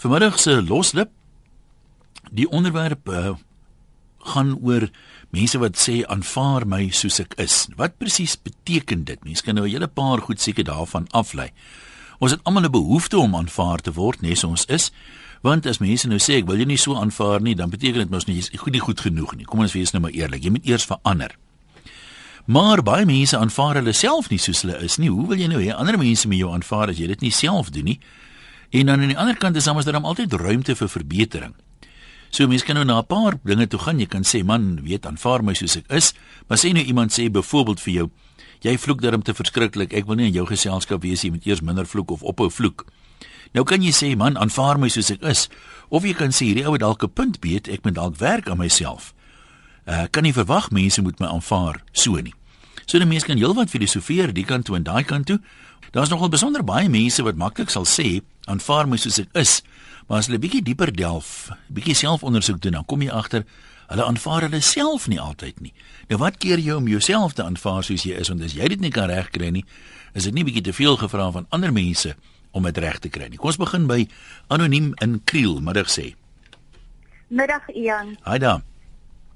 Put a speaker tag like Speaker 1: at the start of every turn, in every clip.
Speaker 1: Vanmiddag se loslip die onderwerp uh, gaan oor mense wat sê aanvaar my soos ek is. Wat presies beteken dit? Mense kan nou 'n hele paar goed seker daarvan aflei. Ons het almal 'n behoefte om aanvaar te word, nes ons is. Want as mense nou sê ek wil jou nie so aanvaar nie, dan beteken dit mos nie jy's goed nie goed genoeg nie. Kom ons wees nou maar eerlik. Jy moet eers verander. Maar baie mense aanvaar hulle self nie soos hulle is nie. Hoe wil jy nou hê ander mense moet jou aanvaar as jy dit nie self doen nie? En dan aan die ander kant is daar mos dan altyd ruimte vir verbetering. So mense kan nou na 'n paar dinge toe gaan. Jy kan sê man, weet aanvaar my soos ek is, maar sê nou iemand sê byvoorbeeld vir jou, jy vloek darm te verskriklik. Ek wil nie in jou geselskap wees jy moet eers minder vloek of ophou vloek. Nou kan jy sê man, aanvaar my soos ek is, of jy kan sê hierdie ou het dalk 'n punt beet, ek moet dalk werk aan myself. Uh kan nie verwag mense moet my aanvaar so nie. So die mense kan heelwat filosofeer die kant toe en daai kant toe. Daar's nogal besonder baie mense wat maklik sal sê aanvaar my soos ek is. Maar as hulle bietjie dieper delf, bietjie selfondersoek doen, dan kom jy agter hulle aanvaar hulle self nie altyd nie. Nou wat keer jy om jouself te aanvaar soos jy is want as jy dit nie kan regkry nie, is dit nie bietjie te veel gevra van ander mense om dit reg te kry nie. Kom ons begin by anoniem in Kriel, middag sê.
Speaker 2: Middag Ian.
Speaker 1: Haai daar.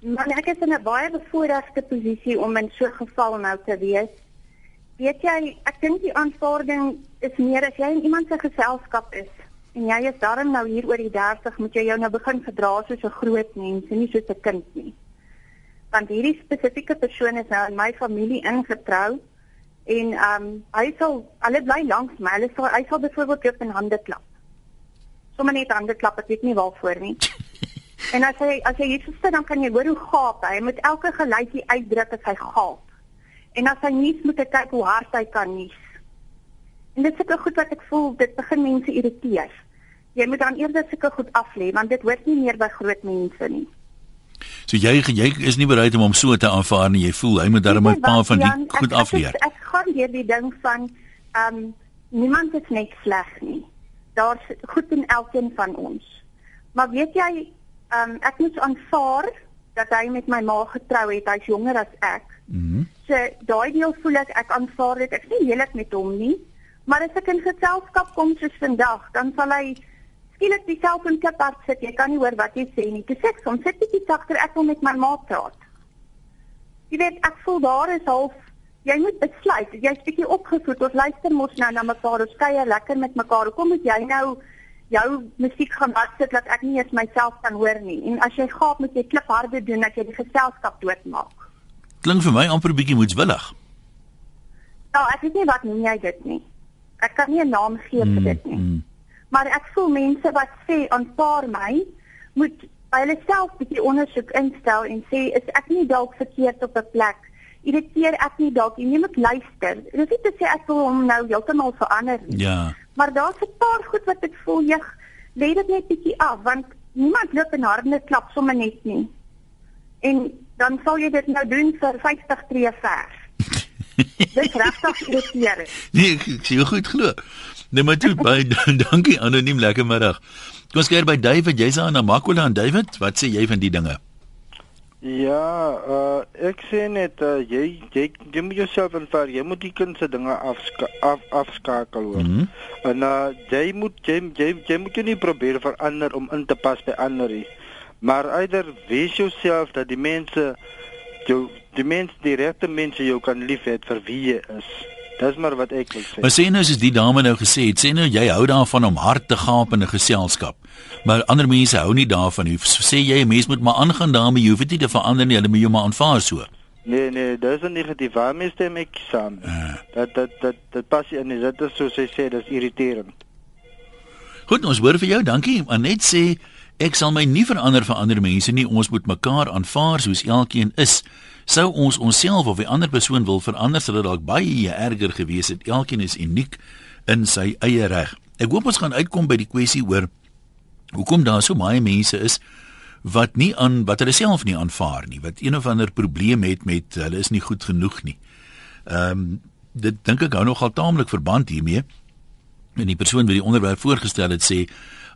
Speaker 2: Man, ek is in 'n baie bevoordeelde posisie om in so 'n geval nou te wees. Weet jy, ek dink die aanvaarding is meer as jy in iemand se geselskap is En jy is daarom nou hier oor die 30, moet jy jou nou begin gedra soos 'n groot mens en nie soos 'n kind nie. Want hierdie spesifieke persoon is nou in my familie ingetrou en ehm um, hy sal hulle bly langs my. Hulle sal hy sal byvoorbeeld op 'n hande klap. Sommige net hande klap, ek weet nie waarvoor nie. en as hy as jy hier sit dan kan jy hoor hoe gaap hy. Hy moet elke geluidjie uitdruk as hy gaap. En as hy nies moet hy kyk hoe hard hy kan nies. En dit seker goed wat ek voel dit begin mense irriteer. Jy moet dan eerder seker goed af lê want dit hoort nie meer by groot mense nie.
Speaker 1: So jy jy is nie bereid om hom so te aanvaar nie. Jy voel hy moet darem 'n paar van die Jan, goed afleer.
Speaker 2: Ek, ek gaan hier die ding van ehm um, niemand is net sleg nie. Daar's goed in elkeen van ons. Maar weet jy ehm um, ek moet aanvaar dat hy met my ma getrou het. Hy's jonger as ek. Mhm. Mm so daai deel voel ek ek aanvaar dit. Ek is nie heeltemal met hom nie. Maar as ek in geselskap kom soos vandag, dan sal hy skielik die selfoon klip af sit. Jy kan nie hoor wat jy sê nie. Dis ek soms sit bietjie sagter ek wil met my ma praat. Jy weet ek voel daar is half jy moet besluit. Jy's bietjie opgevoed. Ons luister mos nou na mekaar. Ons kuier lekker met mekaar. Kom moet jy nou jou musiek gaan wat sit dat ek nie eens myself kan hoor nie. En as jy gaap moet jy klip harde doen dat jy die geselskap doodmaak.
Speaker 1: Klink vir my amper bietjie moetswillig.
Speaker 2: Nou, ek weet nie wat noem jy dit nie. Ek kan nie 'n naam gee vir dit nie. Mm. Maar ek voel mense wat sê aanvaar my moet by hulle self 'n bietjie ondersoek instel en sê is ek nie dalk verkeerd op 'n plek? Irriteer ek nie dalk jy moet luister. Dit is nie te sê ek wil hom nou heeltemal verander nie.
Speaker 1: Ja.
Speaker 2: Maar daar's 'n paar goed wat ek voel jy lê dit net bietjie af want niemand loop en harde klap sommer net nie. En dan sal jy dit nou doen vir 50 tree ver. Dit regtig irriteer.
Speaker 1: Nee, ek sien jou goed glo. Nee, maar toe baie dankie anoniem lekker middag. Kom ons kyk by David, jy's aan Namakwa en David, wat sê jy van die dinge?
Speaker 3: Ja, uh, ek sê net uh, jy jy jy moet jouself aanvaar. Jy moet die kind se dinge afska af, afskakel hoor. Mm -hmm. En uh, jy moet jy, jy jy moet nie probeer verander om in te pas by ander nie. Maar eider wees jouself dat die mense jou die mense die regte mense jou kan lief hê vir wie jy is. Dis maar wat ek wil sê.
Speaker 1: Maar sê nou soos die dame nou gesê het, sê nou jy hou daarvan om hard te gaap in 'n geselskap. Maar ander mense hou nie daarvan nie. Sê jy 'n mens moet maar aangaan daarmee, jy hoef dit nie te verander nie, hulle moet jou maar aanvaar so.
Speaker 3: Nee nee, dis 'n negatief. Waarmee stem ek saam? Uh. Dat dat dat dit pas nie in dit is soos sy sê, dis irriterend.
Speaker 1: Goed, ons hoor vir jou. Dankie. Anet sê ek sal my nie verander vir ander mense nie. Ons moet mekaar aanvaar soos elkeen is. Sou ons onsself of 'n ander persoon wil verander, sou dit dalk baie erger gewees het. Elkeen is uniek in sy eie reg. Ek hoop ons gaan uitkom by die kwessie oor hoekom daar so baie mense is wat nie aan wat hulle self nie aanvaar nie, wat een of ander probleem het met hulle is nie goed genoeg nie. Ehm um, dit dink ek hou nogal taamlik verband hiermee. En die persoon wat die onderwerp voorgestel het sê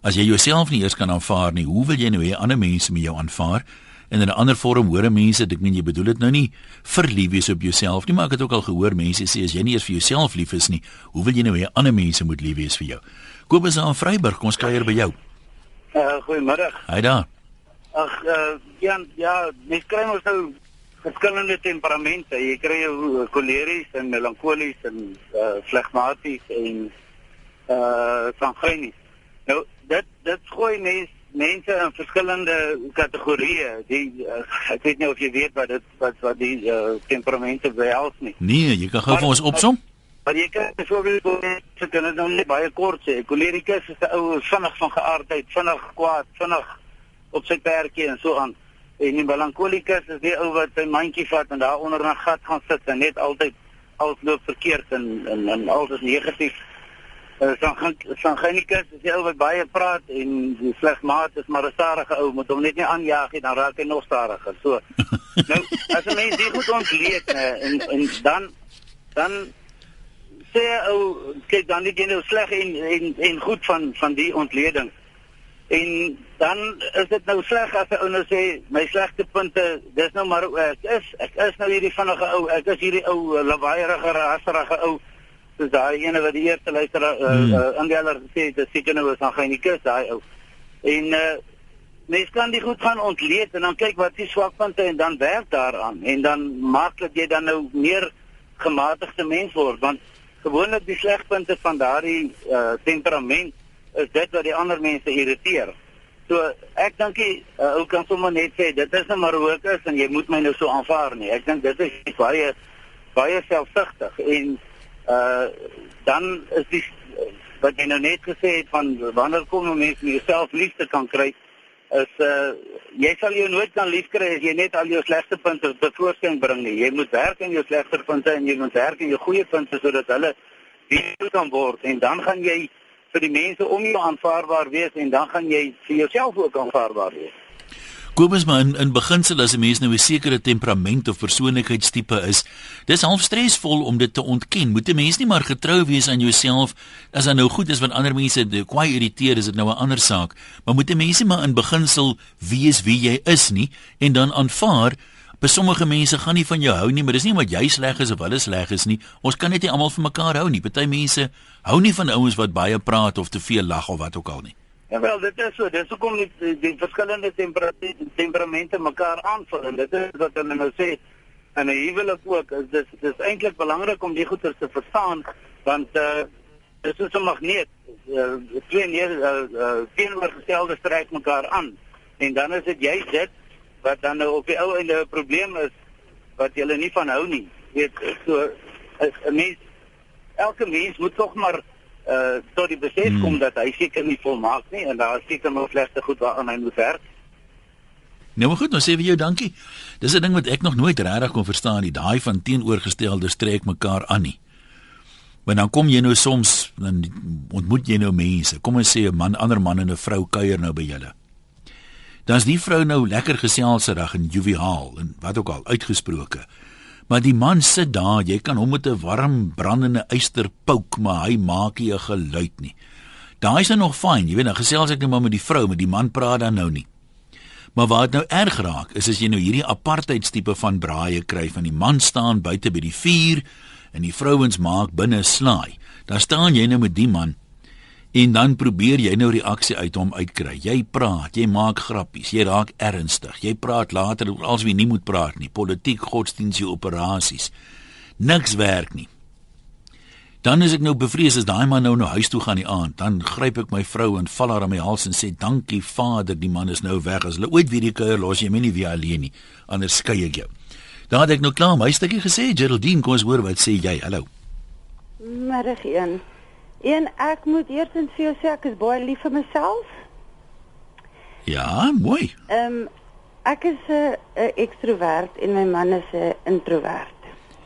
Speaker 1: as jy jouself nie eers kan aanvaar nie, hoe wil jy nou hê ander mense moet jou aanvaar? en in 'n ander vorm hoor mense ek meen jy bedoel dit nou nie verlief wees op jouself nie maar ek het ook al gehoor mense sê as jy nie eers vir jouself lief is nie hoe wil jy nou hê ander mense moet lief wees vir jou Kobus aan Vryburg ons kuier by jou
Speaker 4: Uh goeiemôre.
Speaker 1: Hy daar.
Speaker 4: Ag uh Jan, ja, mens kry mos nou verskillende temperamente. Jy kry jou koleries en melankolies en uh flegmaties en uh sanguinies. Nou dit dit gooi mense mense in verskillende kategorieë. Die uh, ek weet nie of jy weet wat dit wat wat die uh, temperamente behels nie.
Speaker 1: Nee, jy kan gou vir ons opsom.
Speaker 4: Maar jy kan byvoorbeeld se kan dit nou net baie kort sê. Kolerikus is 'n ou vinnig van geaardheid, vinnig kwaad, vinnig op sy perkie en so aan. En die melankolikus is die ou wat sy mandjie vat en daar onder 'n gat gaan sit en net altyd alles loop verkeerd en en, en alles is negatief. Uh, Sangenikus is die ou wat baie praat en die vlegmaat is maar 'n stadige ou, moet hom net nie aanjaag nie, dan raak hy nog stadiger. So. nou, as 'n mens dit goed ontleed en en dan dan sê ou kyk dan nie genoeg sleg en en en goed van van die ontleding. En dan is dit nou sleg as 'n ou nou sê my slegste punte, dis nou maar ek is ek is nou hierdie vinnige ou, ek is hierdie ou lawaaierige rasserige ou soos daai ene wat die eerste luister uh, hmm. uh, Angeler gesê het, dis seker nou is dan gaan nie kus daai ou. En uh mens kan dit goed gaan ontleed en dan kyk wat die swakpunte en dan werk daaraan en dan maak dit jy dan nou meer gematigde mens word want gewoonlik die slegpunte van daardie uh temperament is dit wat die ander mense irriteer. So ek dink jy uh, ou kan sommer net sê dit is nou maar hoe ek is en jy moet my nou so aanvaar nie. Ek dink dit is baie baie selfsugtig en uh dan is die wat jy nou net gesê het van wanneer kom 'n mens met jouself liefde kan kry is uh jy sal jou nooit kan liefkry as jy net al jou slegste punte bevoorskyn bring nie. Jy moet werk aan jou slegste punte en jy moet werk aan jou goeie punte sodat hulle lief kan word en dan gaan jy vir die mense om jou aanvaarbaar wees en dan gaan jy vir jouself ook aanvaarbaar wees.
Speaker 1: Kobus maar in in beginsel as 'n mens nou 'n sekere temperament of persoonlikheidstipe is, dis half stresvol om dit te ontken. Moet 'n mens nie maar getrou wees aan jouself as dit nou goed is wat ander mense kwaai irriteer, is dit nou 'n ander saak. Maar moet 'n mens nie maar in beginsel wees wie jy is nie en dan aanvaar By sommige mense gaan nie van jou hou nie, maar dis nie omdat jy sleg is of hulle sleg is nie. Ons kan net nie almal vir mekaar hou nie. Party mense hou nie van ouens wat baie praat of te veel lag of wat ook al nie.
Speaker 4: Ja wel, dit is so. Dis hoekom die, die, die verskillende temperamente mekaar aanvul en dit is wat hulle nou sê. En 'n huwelik ook, is dis dis eintlik belangrik om die goeie te verstaan want uh dis is 'n magneet. Uh, twee neer uh, uh, teenoorgestelde strek mekaar aan. En dan is dit juist dit wat dan nou op die ou einde 'n probleem is wat jy nie van hou nie. Weet so 'n mens elke mens moet tog maar uh tot die besef hmm. kom dat hy seker nie volmaak nie en daar is seker nog slegte goed waaraan hy moet werk.
Speaker 1: Nou goed, nou sê vir jou dankie. Dis 'n ding wat ek nog nooit regtig kon verstaan nie, daai van teenoorgestelde strek mekaar aan nie. Maar dan kom jy nou soms dan ontmoet jy nou mense. Kom ons sê 'n man, ander man en 'n vrou kuier nou by julle. Dan's die vrou nou lekker geselserig en joviaal en wat ook al uitgesproke. Maar die man sit daar, jy kan hom met 'n warm brandende yster pouk, maar hy maak nie 'n geluid nie. Daai is nog fyn, jy weet, nou gesels ek net maar met die vrou, met die man praat dan nou nie. Maar wat dit nou erg raak, is as jy nou hierdie apartheidstipe van braaie kry van die man staan buite by die vuur en die vrouens maak binne slaai. Dan staan jy nou met die man En dan probeer jy nou reaksie uit hom uitkry. Jy praat, jy maak grappies, jy raak ernstig. Jy praat later oor alles wie nie moet praat nie, politiek, godsdienstige operasies. Niks werk nie. Dan is ek nou bevrees as daai man nou nou huis toe gaan die aand, dan gryp ek my vrou en val haar aan my hals en sê dankie Vader, die man is nou weg. As hulle ooit weer die kuier los, jy my nie weer alleen nie. Anders skei ek jou. Dan het ek nou klaar my stukkie gesê, Geraldine, kom ons hoor wat sê jy. Hallo.
Speaker 5: Middag een. En ek moet eers en vir jou sê ek is baie lief vir myself.
Speaker 1: Ja, mooi.
Speaker 5: Ehm um, ek is 'n ekstrovert en my man is 'n introvert.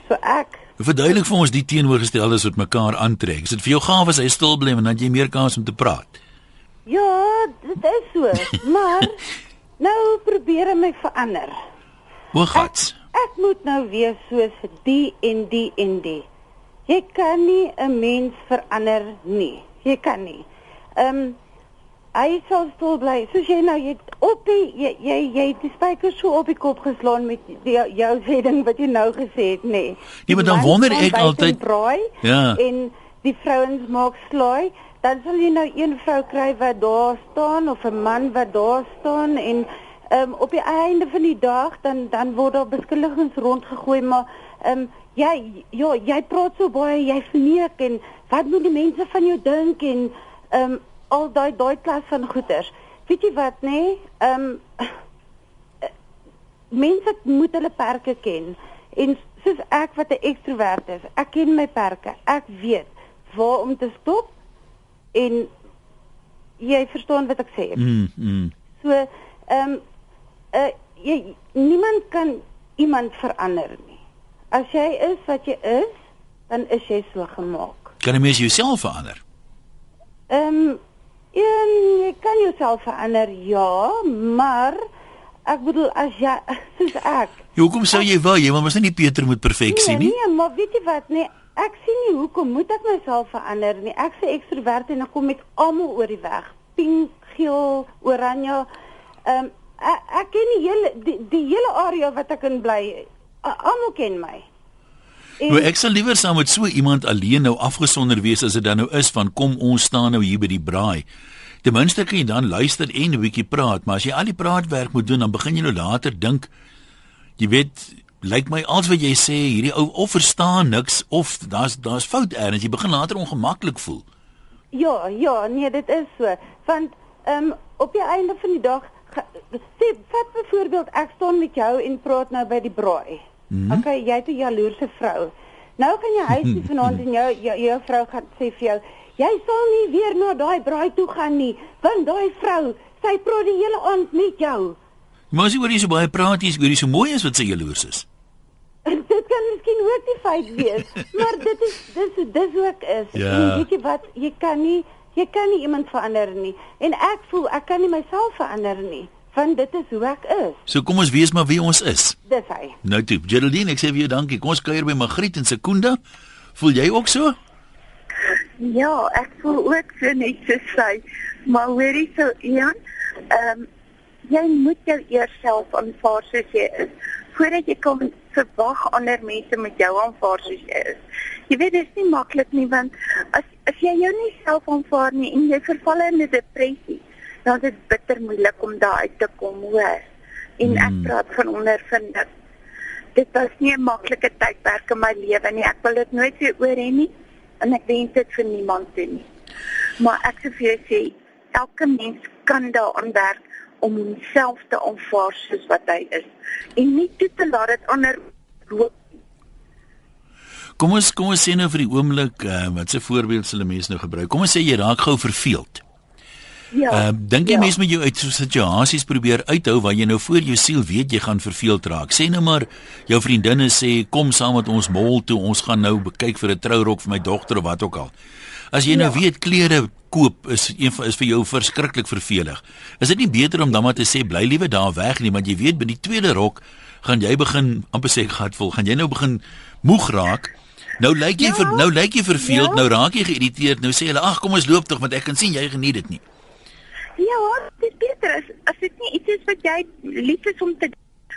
Speaker 5: So ek
Speaker 1: Verduidelik vir ons die teenoorgesteldes wat mekaar aantrek. Is dit vir jou gaaf as hy stil bly en dan jy meer kans om te praat?
Speaker 5: Ja, dit is so. maar nou probeer ek my verander.
Speaker 1: Hoe gats?
Speaker 5: Ek, ek moet nou wees soos die en die en die. Jy kan nie 'n mens verander nie. Jy kan nie. Ehm um, hy sal stil bly. Soos jy nou jy op die jy jy jy die spyker so op die kop geslaan met die, jou sê ding wat jy nou gesê het, nê. Nee.
Speaker 1: Ja, maar dan wonder ek altyd
Speaker 5: braai,
Speaker 1: ja.
Speaker 5: En die vrouens maak slaai, dan sal jy nou een vrou kry wat daar staan of 'n man wat daar staan en ehm um, op die einde van die dag dan dan word daar beskuldigings rondgegooi maar ehm um, jy ja, jy praat so baie, jy verneek en wat moet die mense van jou dink en ehm um, al daai daai klas van goeters. Weet jy wat nê? Nee? Ehm um, mense moet hulle perke ken en soos ek wat 'n ekstrovert is, ek ken my perke. Ek weet waar om te stop en jy verstaan wat ek sê.
Speaker 1: Mm. mm.
Speaker 5: So, ehm um, uh, jy niemand kan iemand verander nie. As jy is wat jy is, dan is jy so gemaak.
Speaker 1: Kan 'n mens jouself verander?
Speaker 5: Ehm um, en jy kan jouself verander, ja, maar ek bedoel as jy soos ek.
Speaker 1: Ja, hoekom sou jy wou? Jy moet nie Pieter moet perfeksie
Speaker 5: nee,
Speaker 1: nie.
Speaker 5: Nee, maar weet jy wat? Nee, ek sien nie hoekom moet ek myself verander nie. Ek se ekstrovert en ek kom met almal oor die weg. Pink, geel, oranje. Ehm um, ek, ek ken die hele die, die hele area wat ek in bly. Almal ken my.
Speaker 1: En, nou ek sal liewer saam met so iemand alleen nou afgesonder wees as dit dan nou is van kom ons staan nou hier by die braai. Ten minste kan jy dan luister en 'n bietjie praat, maar as jy al die praatwerk moet doen, dan begin jy nou later dink jy weet, lyk my als wat jy sê, hierdie ou of verstaan niks of daar's daar's fout erns, jy begin later ongemaklik voel.
Speaker 5: Ja, ja, nee, dit is so. Want ehm um, op die einde van die dag sê vat byvoorbeeld ek staan met jou en praat nou by die braai. Mm -hmm. Okay, jy het 'n jaloerse vrou. Nou kan jy huis toe vanaand en jou, jou jou vrou gaan sê vir jou, jy sal nie weer na daai braai toe gaan nie, want daai vrou, sy praat die hele aand met jou.
Speaker 1: Maar as jy oor hier so baie praat, jy oor hier so mooi is wat sy jaloers is.
Speaker 5: dit kan miskien ook die feit wees, maar dit is dis dis ook is.
Speaker 1: Ja.
Speaker 5: En weet jy wat, jy kan nie jy kan nie iemand verander nie en ek voel ek kan nie myself verander nie want dit is hoe ek is.
Speaker 1: So kom ons wees maar wie ons is.
Speaker 5: Dis hy.
Speaker 1: Nou toe, Geraldine, ek sê vir jou dankie. Kom ons kuier by Magriet en Sekunda. Voel jy ook so?
Speaker 2: Ja, ek voel ook so net so sy. Maar hoorie so Ian, ehm um, jy moet jou eers self aanvaar soos jy is voordat jy kan verwag ander mense moet jou aanvaar soos jy is. Jy weet dit is nie maklik nie want as as jy jou nie self aanvaar nie en jy verval in 'n depressie, dan is dit bitter moeilik om daar uit te kom, hoor. En ek
Speaker 1: Hmm.
Speaker 2: praat van ondervinding. Dit was nie 'n maklike tydperk in my lewe nie. Ek wil dit nooit weer oor hê nie en ek wens dit vir niemand toe nie. Maar ek sê vir jou sê, elke mens kan daaraan werk om homself te aanvaar soos wat hy is en nie toe te laat dit ander roep
Speaker 1: Kom ons kom ons sê nou vir die oomblik, uh, wat se voorbeeld sal 'n mens nou gebruik? Kom ons sê jy raak gou verveeld.
Speaker 2: Ja.
Speaker 1: Ehm uh, dink jy
Speaker 2: ja.
Speaker 1: mense met jou uit so situasies probeer uithou waar jy nou voor jou siel weet jy gaan verveeld raak. Sê nou maar jou vriendinne sê kom saam met ons mall toe, ons gaan nou kyk vir 'n trourok vir my dogter of wat ook al. As jy ja. nou weet klere koop is een is vir jou verskriklik vervelig. Is dit nie beter om dan maar te sê bly liewe daar weg nie want jy weet by die tweede rok gaan jy begin amper sê gatvol, gaan jy nou begin moeg raak. Nou lyk jy
Speaker 2: Ja.
Speaker 1: vir nou lyk jy verveeld,
Speaker 2: Ja.
Speaker 1: nou raak jy geïrriteerd. Nou sê hulle ag kom ons loop tog want ek kan sien jy geniet dit nie.
Speaker 2: Ja, dit is beter as as dit nie iets is wat jy lief is om te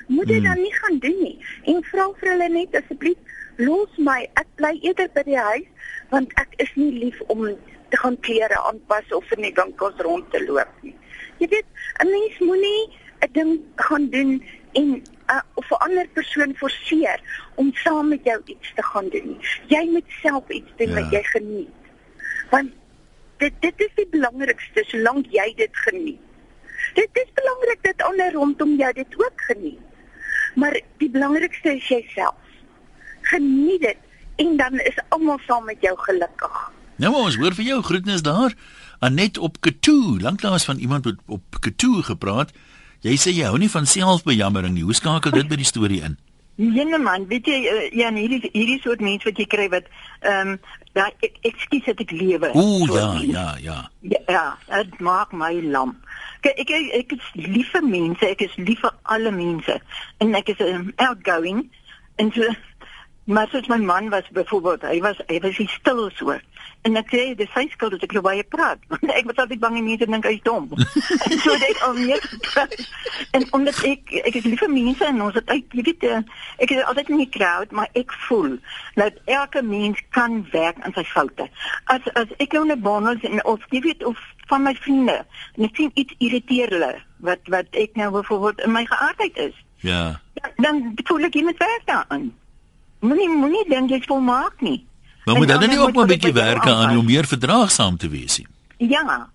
Speaker 2: moet jy
Speaker 1: Hmm.
Speaker 2: dan nie gaan doen nie. En vra vir hulle net asseblief los my. Ek bly eerder by die huis want ek is nie lief om te gaan klere aanpas of in die winkels rond te loop nie. Jy weet, 'n mens moenie 'n ding gaan doen en uh, of 'n ander persoon forceer om saam met jou iets te gaan doen nie. Jy moet self iets doen
Speaker 1: Ja.
Speaker 2: wat jy geniet. Want dit dit is die belangrikste solank jy dit geniet. Dit is belangrik dat ander rondom jou dit ook geniet. Maar die belangrikste is jouself. Geniet dit en dan is almal saam met jou gelukkig.
Speaker 1: Nou maar ons hoor vir jou groetnis daar. Anet op Katoe, lanklaas van iemand wat op Katoe gepraat. Jy sê jy hou nie van selfbejammering nie. Hoe skakel dit by die storie in?
Speaker 6: Jene man, weet jy ja, hierdie hierdie soort mense wat jy kry wat ehm um, daai ek- ekskuus dat ek lewe.
Speaker 1: Ooh ja, ja, ja.
Speaker 6: Ja, ja, dit maak my lam. Kyk, ek ek, ek is lief vir mense, ek is lief vir alle mense en ek is um, outgoing en so Maar soos my man was byvoorbeeld, hy was hy was die stil soort. En ek sê dis sy skuld dat ek so baie praat. Want ek was altyd bang mense dink hy's dom. en so dit al meer. En omdat ek ek is lief vir mense en ons het uit jy weet eh, ek is altyd in die crowd, maar ek voel dat elke mens kan werk aan sy foute. As as ek nou 'n bonus en of jy weet of van my vriende en ek sien iets irriteer hulle wat wat ek nou byvoorbeeld in my geaardheid is.
Speaker 1: Ja.
Speaker 6: Dan, dan voel ek jy moet werk daaraan. Moenie moenie dink jy's volmaak nie.
Speaker 1: Maar moet dan nie ook maar 'n bietjie werk aan om meer verdraagsaam te wees nie.
Speaker 6: Ja.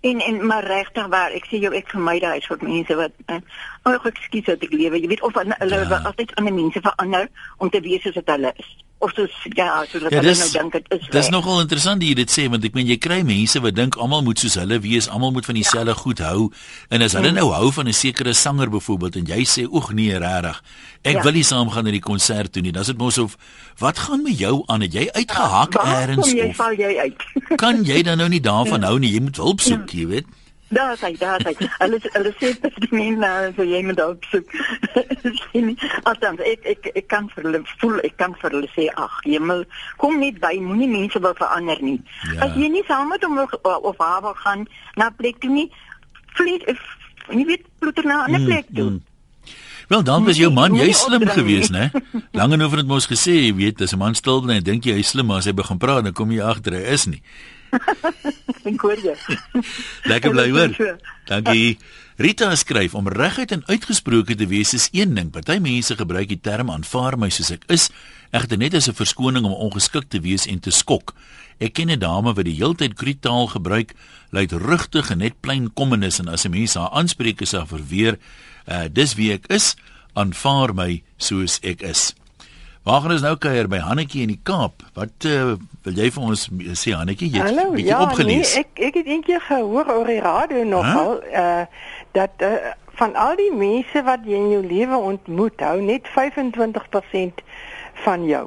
Speaker 6: En en maar regtig waar, ek sê jou ek vermy daai soort mense wat uh, oh ek ekskuus dat ek lewe, jy weet of hulle
Speaker 1: Ja.
Speaker 6: ja. altyd ander mense verander om te wees soos wat hulle is. Of soos ja, soos wat
Speaker 1: Ja,
Speaker 6: hulle nou dink dit is.
Speaker 1: dis
Speaker 6: reg.
Speaker 1: nogal interessant dat jy dit sê want ek meen jy kry mense wat dink almal moet soos hulle wees, almal moet van dieselfde goed hou en as hulle nou hou van 'n sekere sanger byvoorbeeld en jy sê oeg nee regtig, ek
Speaker 6: Ja.
Speaker 1: wil nie saamgaan na die konsert toe nie. Dan is dit mos of wat gaan met jou aan? Het jy uitgehak
Speaker 6: Waar
Speaker 1: eers
Speaker 6: kom jy
Speaker 1: of
Speaker 6: val jy uit?
Speaker 1: kan jy dan nou nie daarvan hou nie? Jy moet hulp soek, jy weet.
Speaker 6: Daar sê daar sê hulle hulle sê dat die mense nou so jy moet op soek. Althans ek ek ek kan vir hulle voel ek kan vir hulle sê ag hemel kom net by moenie mense wil verander nie.
Speaker 1: Ja.
Speaker 6: As jy nie saam met hom wil- of haar wil gaan na plek toe nie vlieg jy weet ploeter na 'n ander plek toe.
Speaker 1: mm. Wel, dan was jou man, jy slim
Speaker 6: nie.
Speaker 1: geweest, né? Lang en oor het mos gesê, jy weet, as 'n man stil bly en dink jy hy is slim, maar as hy begin praat, dan kom jy agter hy is nie.
Speaker 6: Ek hoor jou.
Speaker 1: Lekker bly hoor. Dankie. Rita skryf om reguit en uitgesproke te wees is een ding. Party mense gebruik die term aanvaar my soos ek is, egter net as 'n verskoning om ongeskik te wees en te skok. Ek ken 'n dame wat die heeltyd krietaal gebruik, luid rugtig en net plain kommenis en as 'n mens haar aanspreek is haar verweer, uh, dis wie ek is, aanvaar my soos ek is. Waar gaan ons nou kuier by Hannetjie in die Kaap? Wat uh, wil jy vir ons sê Hannetjie? Jy het
Speaker 7: Hallo,
Speaker 1: bietjie
Speaker 7: ja,
Speaker 1: opgelees.
Speaker 7: nee, ek ek het eendag gehoor oor die radio nogal uh dat uh, van al die mense wat jy in jou lewe ontmoet, hou net 25% van jou.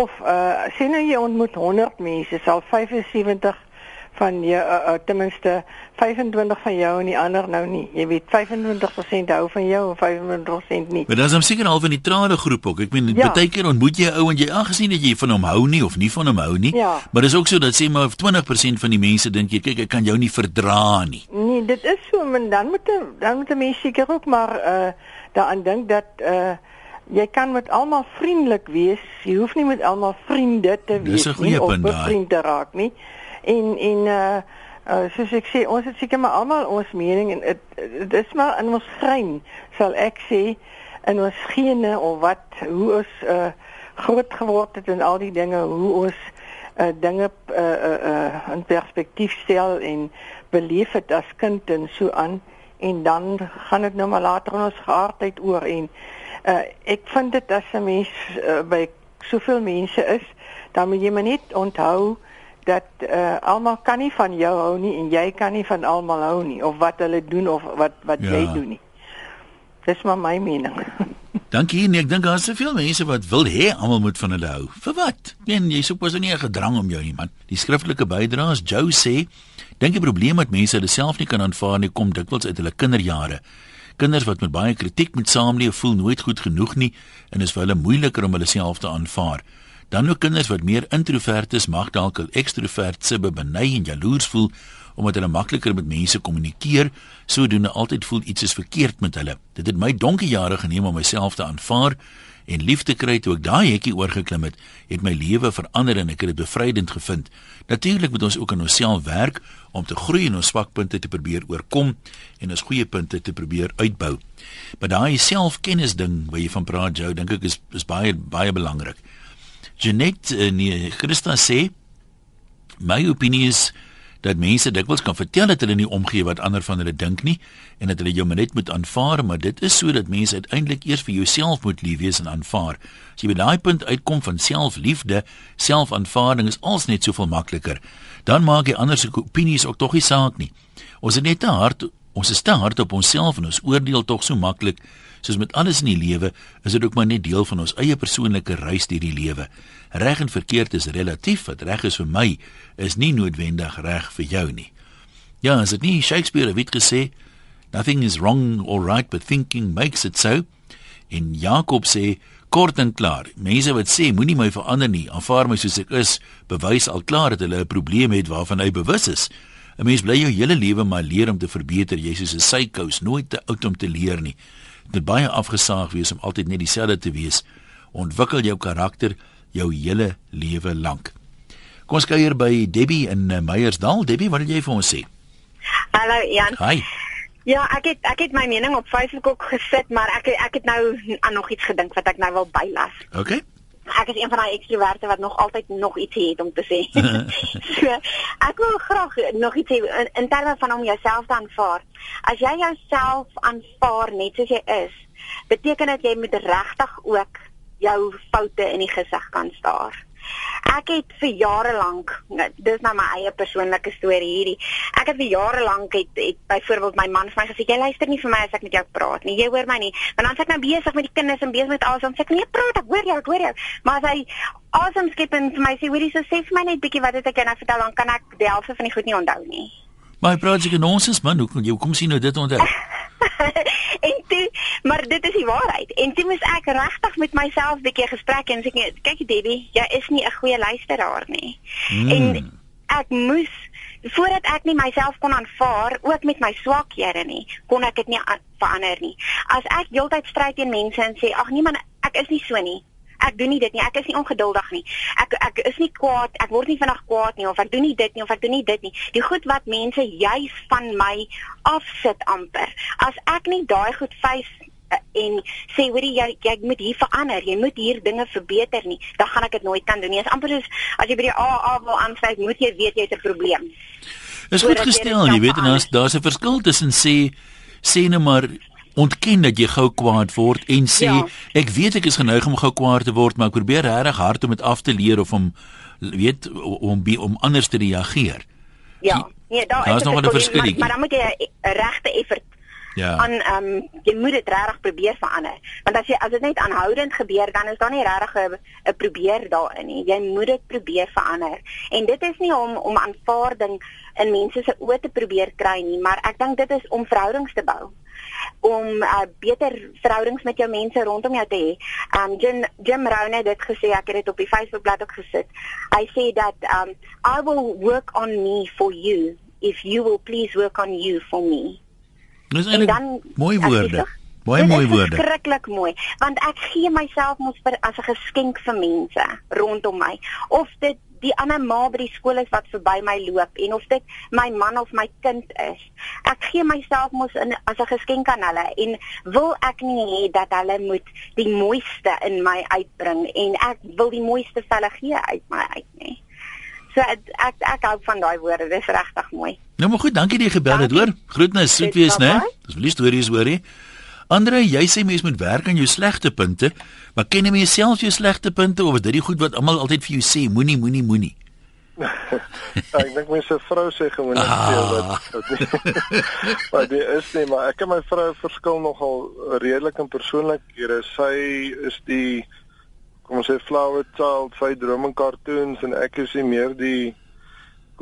Speaker 7: Of uh sê nou jy ontmoet 100 mense, sal 75 van jou uh, uh, ten minste 25 van jou en die ander nou nie. Jy weet 25% hou van jou en 25% nie.
Speaker 1: Maar dan is hom seker half in die trade groep ook. Ek meen ja. Baie keer ontmoet jy 'n ou en jy aangesien dat jy van hom hou nie of nie van hom hou nie.
Speaker 7: Ja.
Speaker 1: Maar dis ook so dat sê maar 20% van die mense dink jy kyk ek kan jou nie verdra nie.
Speaker 7: Nee, dit is so, maar dan moet 'n dan moet 'n mens seker ook maar uh daaraan dink dat uh jy kan met almal vriendelik wees. Jy hoef nie met almal vriende te wees nie of bevriend te raak nie. En en uh uh soos ek sê, ons het seker maar almal ons mening en dit is maar in ons grein, sal ek sê, in ons gene of wat hoe ons uh groot geword het en al die dinge, hoe ons uh dinge uh uh, uh in perspektief stel en beleef het as kind en so aan. En dan gaan dit nou maar later in ons geaardheid oor en uh ek vind dit as 'n mens uh, by soveel mense is dan moet jy maar net onthou dat uh almal kan nie van jou hou nie en jy kan nie van almal hou nie of wat hulle doen of wat wat
Speaker 1: Ja.
Speaker 7: jy doen nie. Dis maar my mening.
Speaker 1: Dankie. Nee, ek dink daar is soveel mense wat wil hê almal moet van hulle hou. Vir wat? Nee, jy soek mos nie 'n gedrang om jou nie, man. Die skriftelike bydraes Joe sê, dink die probleem wat mense hulle self nie kan aanvaar nie kom dikwels uit hulle kinderjare. Kinders wat met baie kritiek moet saamleef, voel nooit goed genoeg nie en is vir hulle moeiliker om hulle self te aanvaar. Dan ook kinders wat meer introvert is, mag dalk al ekstrovert se benei en jaloers voel omdat hulle makliker met mense kommunikeer, sodoende altyd voel iets is verkeerd met hulle. Dit het my donkie jare geneem om myself te aanvaar en lief te kry toe ek daai hekkie oorgeklim het, het my lewe verander en ek het dit bevrydend gevind. Natuurlik moet ons ook aan onsself werk om te groei en ons swakpunte te probeer oorkom en ons goeie punte te probeer uitbou. Maar daai selfkennis ding wat jy van praat, Jou, dink ek is is baie baie belangrik. Janet uh, nee, Christa sê my opinie is dat mense dikwels kan vertel dat hulle nie omgee wat ander van hulle dink nie en dat hulle jou maar net moet aanvaar, maar dit is sodat mense uiteindelik eers vir jouself moet lief wees en aanvaar. As jy by daai punt uitkom van selfliefde, selfaanvaarding is als net soveel makliker. Dan maak jy ander se opinies ook tog nie saak nie. Ons is net te hard, ons is te hard op onsself en ons oordeel tog so maklik. Soos met alles in die lewe, is dit ook maar net deel van ons eie persoonlike reis deur die lewe. Reg en verkeerd is relatief. Wat reg is vir my, is nie noodwendig reg vir jou nie. Ja, as dit nie Shakespeare het gesê, nothing is wrong or right but thinking makes it so. En Jakob sê kort en klaar, mense wat sê moenie my verander nie, aanvaar my soos ek is, bewys al klaar dat hulle 'n probleem het waarvan hy bewus is. 'n Mens bly jou hele lewe maar leer om te verbeter, jy soos 'n sykous, nooit te oud om te leer nie. Moet baie afgesaag wees om altyd net dieselfde te wees. Ontwikkel jou karakter jou hele lewe lank. Kom ons kuier by Debbie in uh, Meyersdal. Debbie, wat wil jy vir ons sê?
Speaker 8: Hallo Jan.
Speaker 1: Hi.
Speaker 8: Ja, ek het ek het my mening op Facebook ook gesit, maar ek ek het nou aan nog iets gedink wat ek nou wil bylas.
Speaker 1: Okay.
Speaker 8: Ek is een van daai ekstroverte wat nog altyd nog iets het om te sê. so, ek wil graag nog iets sê in, in terme van om jouself te aanvaar. As jy jouself aanvaar net soos jy is, beteken dit jy moet regtig ook jou foute in die gesig kan staar. Ek het vir jare lank, dis nou my eie persoonlike storie hierdie. Ek het vir jare lank het, het byvoorbeeld my man vir my gesê jy luister nie vir my as ek met jou praat nie. Jy hoor my nie. Want dan sê ek nou besig met die kinders en besig met alles, dan sê ek nee, praat, ek hoor jou, ek hoor jou. Maar as hy awesome skep en vir my sê hoorie, so sê vir my net bietjie wat het ek nou vertel, dan kan ek die helfte van die goed nie onthou nie.
Speaker 1: My projek nonsens man, hoe kom jy kom sien nou dit onthou?
Speaker 8: en toe, maar dit is die waarheid. En toe moes ek regtig met myself 'n bietjie gesprek en sê kyk Debbie, jy is nie 'n goeie luisteraar nie. Hmm. En ek moes voordat ek nie myself kon aanvaar ook met my swakhede nie, kon ek dit nie verander nie. As ek heeltyd stry teen mense en sê ag nee man, ek is nie so nie ek doen nie dit nie. Ek is nie ongeduldig nie. Ek ek is nie kwaad. Ek word nie vinnig kwaad nie of ek doen nie dit nie of ek doen nie dit nie. Die goed wat mense juis van my afsit amper. As ek nie daai goed face eh, en sê hoorie jy jy moet hier verander, jy moet hier dinge verbeter nie, dan gaan ek dit nooit kan doen nie. Dit is amper soos as jy by die AA wil aansluit, moet jy weet jy het 'n probleem.
Speaker 1: Is goed gestel, jy weet en daar's daar's 'n verskil tussen sê sê net maar ontken dat jy gou kwaad word en sê ja. ek weet ek is geneig om gou kwaad te word maar ek probeer regtig hard om dit af te leer of om weet om om, om anders te reageer.
Speaker 8: Ja. Nee, daar
Speaker 1: is nog 'n verskil. Maar,
Speaker 8: maar dan moet jy 'n regte effort Ja. En ehm um, jy moet dit regtig probeer verander. Want as jy as dit net aanhoudend gebeur, dan is daar nie regtig 'n probeer daarin nie. Jy moet dit probeer verander. En dit is nie om om aanvaarding in mense se oë te probeer kry nie, maar ek dink dit is om verhoudings te bou om uh, beter verhoudings met jou mense rondom jou te hê. Um Jim Jim Rohn het dit gesê, ek het dit op die Facebook bladsy ook gesit. Hy sê dat um I will work on me for you if you will please work on you for me.
Speaker 1: Dis 'n mooi woorde. Mooi mooi woorde.
Speaker 8: Skrikkelik mooi, want ek gee myself mos vir as 'n geskenk vir mense rondom my. Of dit die ander ma by die skool is wat verby my loop en of dit my man of my kind is. Ek gee myself mos in as 'n geskenk aan hulle en wil ek nie hê dat hulle moet die mooiste in my uitbring en ek wil die mooiste velle gee uit my uit nie. So ek ek, ek hou van daai woorde, dis regtig mooi.
Speaker 1: Nou maar goed, dankie dat jy gebel het, hoor. Groetnis, soet wees, né? Dis lief stories hoorie. Andre, jy sê mens moet werk aan jou slegte punte, maar ken jy jouself jou slegte punte of is dit die goed wat almal altyd vir jou sê, moenie, moenie, moenie?
Speaker 9: ek dink my se vrou sê gewoon net ah. dat maar dit is nie, maar ek en my vrou verskil nogal redelik in persoonlikhede. Sy is die kom ons sê flower child, sy droom in cartoons en ek is meer die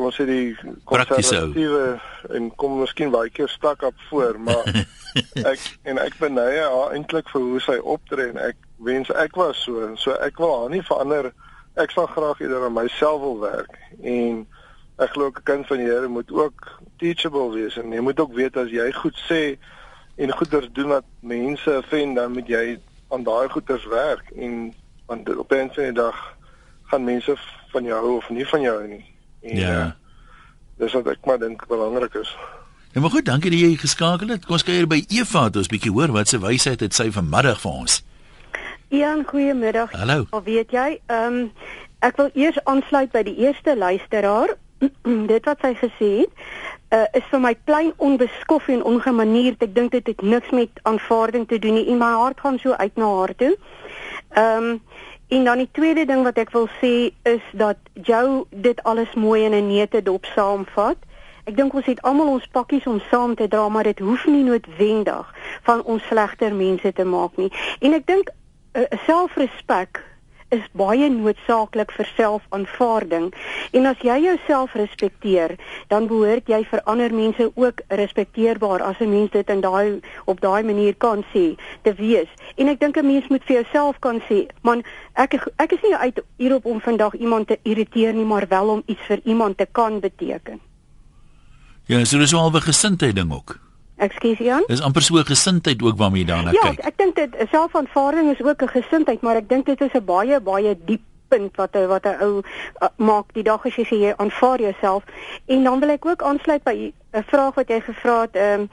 Speaker 9: kom ons sê die konservatiewe en kom miskien baie keer stak op voor, maar ek en ek benye haar eintlik vir hoe sy optree en ek wens ek was so, so ek wil haar nie verander. Ek sal graag eerder aan myself wil werk en ek glo 'n kind van die Here moet ook teachable wees en jy moet ook weet as jy goed sê en goeders doen wat mense vind dan moet jy aan daai goeders werk en want op 'n die dag gaan mense van jou hou of nie van jou nie. En, ja. Uh, dis wat ek maar dink belangrik is.
Speaker 1: Ja, maar goed, dankie dat jy geskakel het. Kom ons kuier by Eva, ons bietjie hoor wat sy wysheid het sy vanmiddag vir ons.
Speaker 10: Ja, goeiemiddag.
Speaker 1: Hallo.
Speaker 10: Of weet jy, ehm um, ek wil eers aansluit by die eerste luisteraar. dit wat sy gesê het, uh, is vir my klein onbeskof en ongemanierd. Ek dink dit het niks met aanvaarding te doen nie. In my hart gaan so uit na haar toe. Ehm um, En dan die tweede ding wat ek wil sê is dat jou dit alles mooi in 'n neete dop saamvat. Ek dink ons het almal ons pakkies om saam te dra, maar dit hoef nie noodwendig van ons slegter mense te maak nie. En ek dink uh, selfrespek is baie noodsaaklik vir selfaanvaarding. En as jy jouself respekteer, dan behoort jy vir ander mense ook respekteerbaar as 'n mens dit in daai op daai manier kan sê te wees. En ek dink 'n mens moet vir jouself kan sê, man, ek ek is nie uit hierop om vandag iemand te irriteer nie, maar wel om iets vir iemand te kan beteken.
Speaker 1: Ja, so dis wel 'n gesindheid ding ook.
Speaker 10: Ekskuus Jan.
Speaker 1: Dis amper so 'n gesindheid ook waarmee jy daarna
Speaker 10: ja,
Speaker 1: kyk.
Speaker 10: Ja, ek dink dit selfaanvaarding is ook 'n gesindheid, maar ek dink dit is 'n baie baie diep punt wat wat 'n ou uh, maak die dag as jy sê jy aanvaar jouself en dan wil ek ook aansluit by 'n vraag wat jy gevra het ehm um,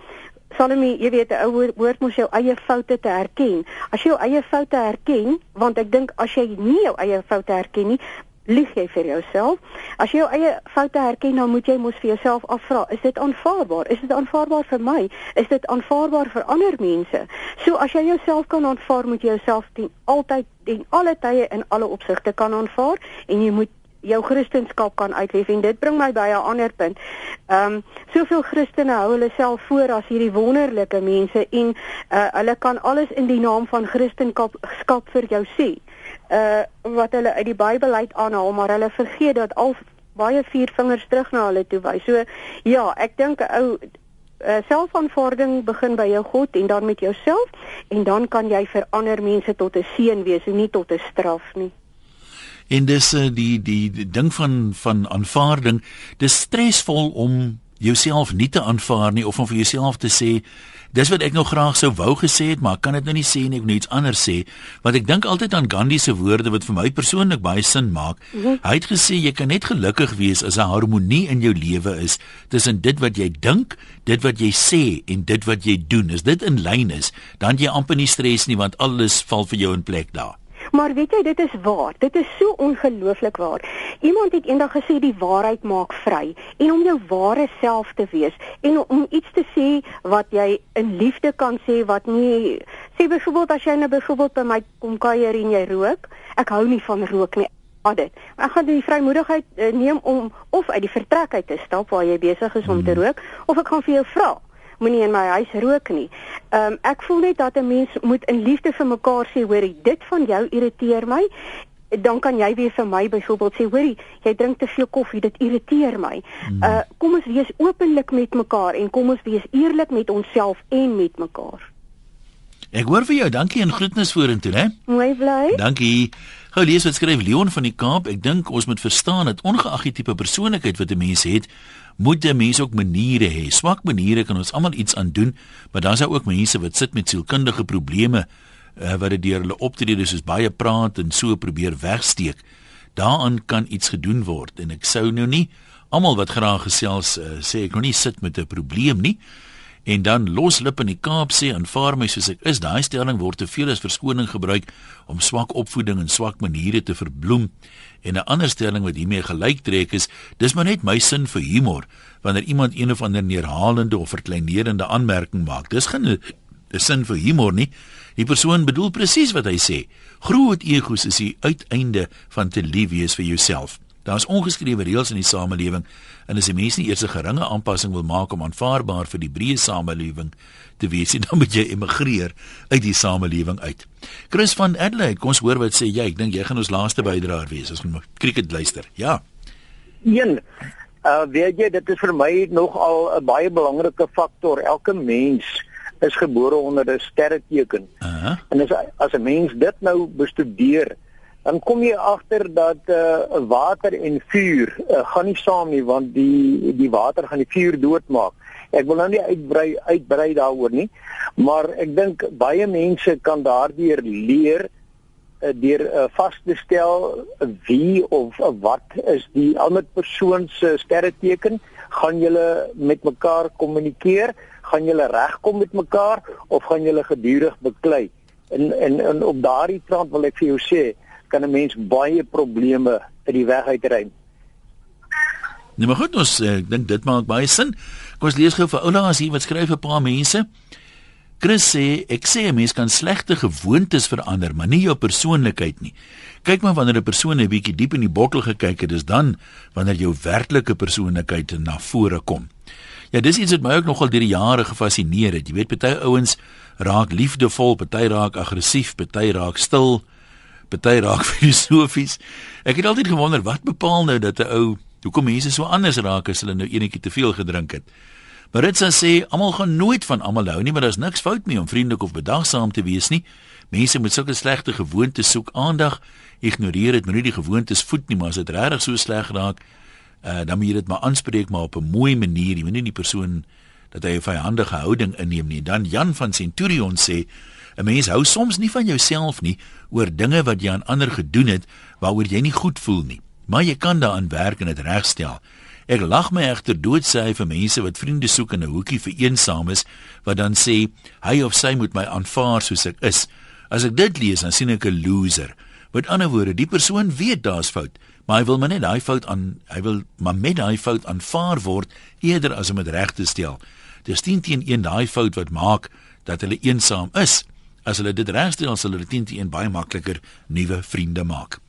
Speaker 10: Salome, jy weet 'n ou woord moet jou eie foute te erken. As jy jou eie foute erken, want ek dink as jy nie jou eie foute erken nie, lieg jy vir jouself. As jy jou eie foute herken, dan moet jy mos vir jouself afvra, is dit aanvaarbaar? Is dit aanvaarbaar vir my? Is dit aanvaarbaar vir ander mense? So as jy jouself kan aanvaar, moet jy jouself ten altyd en alle tye in alle opsigte kan aanvaar en jy moet jou kristendom kan uitleef en dit bring my by 'n ander punt. Ehm um, soveel Christene hou hulle self voor as hierdie wonderlike mense en uh, hulle kan alles in die naam van kristendom skap vir jou sê uh wat hulle uit die Bybel uit aanhaal, maar hulle vergeet dat al baie vier vingers terug na hulle toe wys. So ja, ek dink 'n ou uh, selfaanvaarding begin by jou God en dan met jouself en dan kan jy vir ander mense tot 'n seën wees en nie tot 'n straf nie.
Speaker 1: En dis uh, die, die die ding van van aanvaarding, dis stresvol om jouself nie te aanvaar nie of om vir jouself te sê dis wat ek nou graag sou wou gesê het maar kan dit nou nie sê nie ek moet iets anders sê want ek dink altyd aan Gandhi se woorde wat vir my persoonlik baie sin maak. -hmm. hy het gesê jy kan net gelukkig wees as 'n harmonie in jou lewe is tussen dit wat jy dink dit wat jy sê en dit wat jy doen. As dit in lyn is dan jy amper nie stres nie want alles val vir jou in plek daar
Speaker 10: Maar weet jy, dit is waar. Dit is so ongelooflik waar. Iemand het eendag gesê die waarheid maak vry en om jou ware self te wees en om iets te sê wat jy in liefde kan sê wat nie sê byvoorbeeld as jy nou byvoorbeeld by my kom kuier en jy rook, ek hou nie van rook nie. Dit. Ek gaan die vrymoedigheid uh, neem om of uit die vertrek uit te stap waar jy besig is om te hmm. rook of ek gaan vir jou vra moenie in my huis rook nie. Ehm um, ek voel net dat 'n mens moet in liefde vir mekaar sê, hoorie, dit van jou irriteer my. Dan kan jy weer vir my byvoorbeeld sê, hoorie, jy drink te veel koffie, dit irriteer my. Hmm. Uh kom ons wees openlik met mekaar en kom ons wees eerlik met onsself en met mekaar.
Speaker 1: Ek hoor vir jou, dankie en groetnis vorentoe, hè?
Speaker 10: Mooi bly.
Speaker 1: Dankie. Gou lees wat skryf Leon van die Kaap. Ek dink ons moet verstaan dat ongeag die tipe persoonlikheid wat 'n mens het, moet 'n mens ook maniere hê. Swak maniere kan ons almal iets aan doen, maar dan is daar ook mense wat sit met sielkundige probleme uh, wat dit deur hulle optrede soos baie praat en so probeer wegsteek. Daaraan kan iets gedoen word en ek sou nou nie almal wat graag gesels uh, sê ek nog nie sit met 'n probleem nie en dan loslip in die Kaap sê aanvaar my soos ek is. Daai stelling word te veel as verskoning gebruik om swak opvoeding en swak maniere te verbloem. En 'n ander stelling wat hiermee gelyk trek is, dis maar net my sin vir humor wanneer iemand een of ander neerhalende of verkleinerende aanmerking maak. Dis geen 'n sin vir humor nie. Die persoon bedoel presies wat hy sê. Groot egos is die uiteinde van te lief wees vir jouself. Daar's ongeskrewe reëls in die samelewing en as 'n mens nie eers 'n geringe aanpassing wil maak om aanvaarbaar vir die breë samelewing te wees, dan moet jy emigreer uit die samelewing uit. Chris van Adelaide, kom ons hoor wat sê jy. Ek dink jy gaan ons laaste bydraer wees as ons cricket luister. Ja.
Speaker 11: Een uh weet jy dit is vir my nogal 'n baie belangrike faktor. Elke mens is gebore onder 'n sterreteken. Uh -huh. En as as 'n mens dit nou bestudeer, dan kom jy agter dat uh water en vuur uh, gaan nie saam nie want die die water gaan die vuur doodmaak. Ek wil nou nie uitbrei uitbrei daaroor nie, maar ek dink baie mense kan daardeur leer uh, deur uh, vas te stel wie of uh, wat is die ander persoon se sterreteken, gaan julle met mekaar kommunikeer, gaan julle regkom met mekaar of gaan julle gedurig beklei? En en, en op daardie trant wil ek vir jou sê kan 'n mens baie probleme uit die weg uitruim.
Speaker 1: Nee, maar goed, ons eh, ek dink dit maak baie sin. Kom ons lees gou vir Oula as hier wat skryf 'n paar mense. Chris sê ek sê 'n mens kan slegte gewoontes verander, maar nie jou persoonlikheid nie. Kyk maar wanneer 'n persoon 'n bietjie diep in die bottel gekyk het, dis dan wanneer jou werklike persoonlikheid na vore kom. Ja, dis iets wat my ook nogal deur die jare gefassineer het. Jy weet, party ouens raak liefdevol, party raak aggressief, party raak stil. Party raak filosofies. Ek het altyd gewonder wat bepaal nou dat 'n ou hoekom mense so anders raak as hulle nou enetjie te veel gedrink het. Maritza sê almal gaan nooit van almal hou nie, maar daar's niks fout mee om vriendelik of bedagsaam te wees nie. Mense moet sulke slegte gewoontes soek aandag, ignoreer dit, moenie die gewoontes voed nie, maar as dit regtig so sleg raak, uh, dan moet jy dit maar aanspreek maar op 'n mooi manier. Jy moenie die persoon dat hy 'n vyandige houding inneem nie. Dan Jan van Centurion sê 'n mens hou soms nie van jouself nie oor dinge wat jy aan ander gedoen het waaroor jy nie goed voel nie, maar jy kan daaraan werk en dit regstel. Ek lag my egter dood sê hy vir mense wat vriende soek in 'n hoekie vir eensaam is wat dan sê hy of sy moet my aanvaar soos ek is. As ek dit lees dan sien ek 'n loser. Met ander woorde, die persoon weet daar's fout, maar hy wil maar net daai fout aan hy wil maar met daai fout aanvaar word eerder as om dit reg te stel. Dis teen teen een daai fout wat maak dat hulle eensaam is. As hulle dit regstel, sal hulle teen teen baie makliker nuwe vriende maak.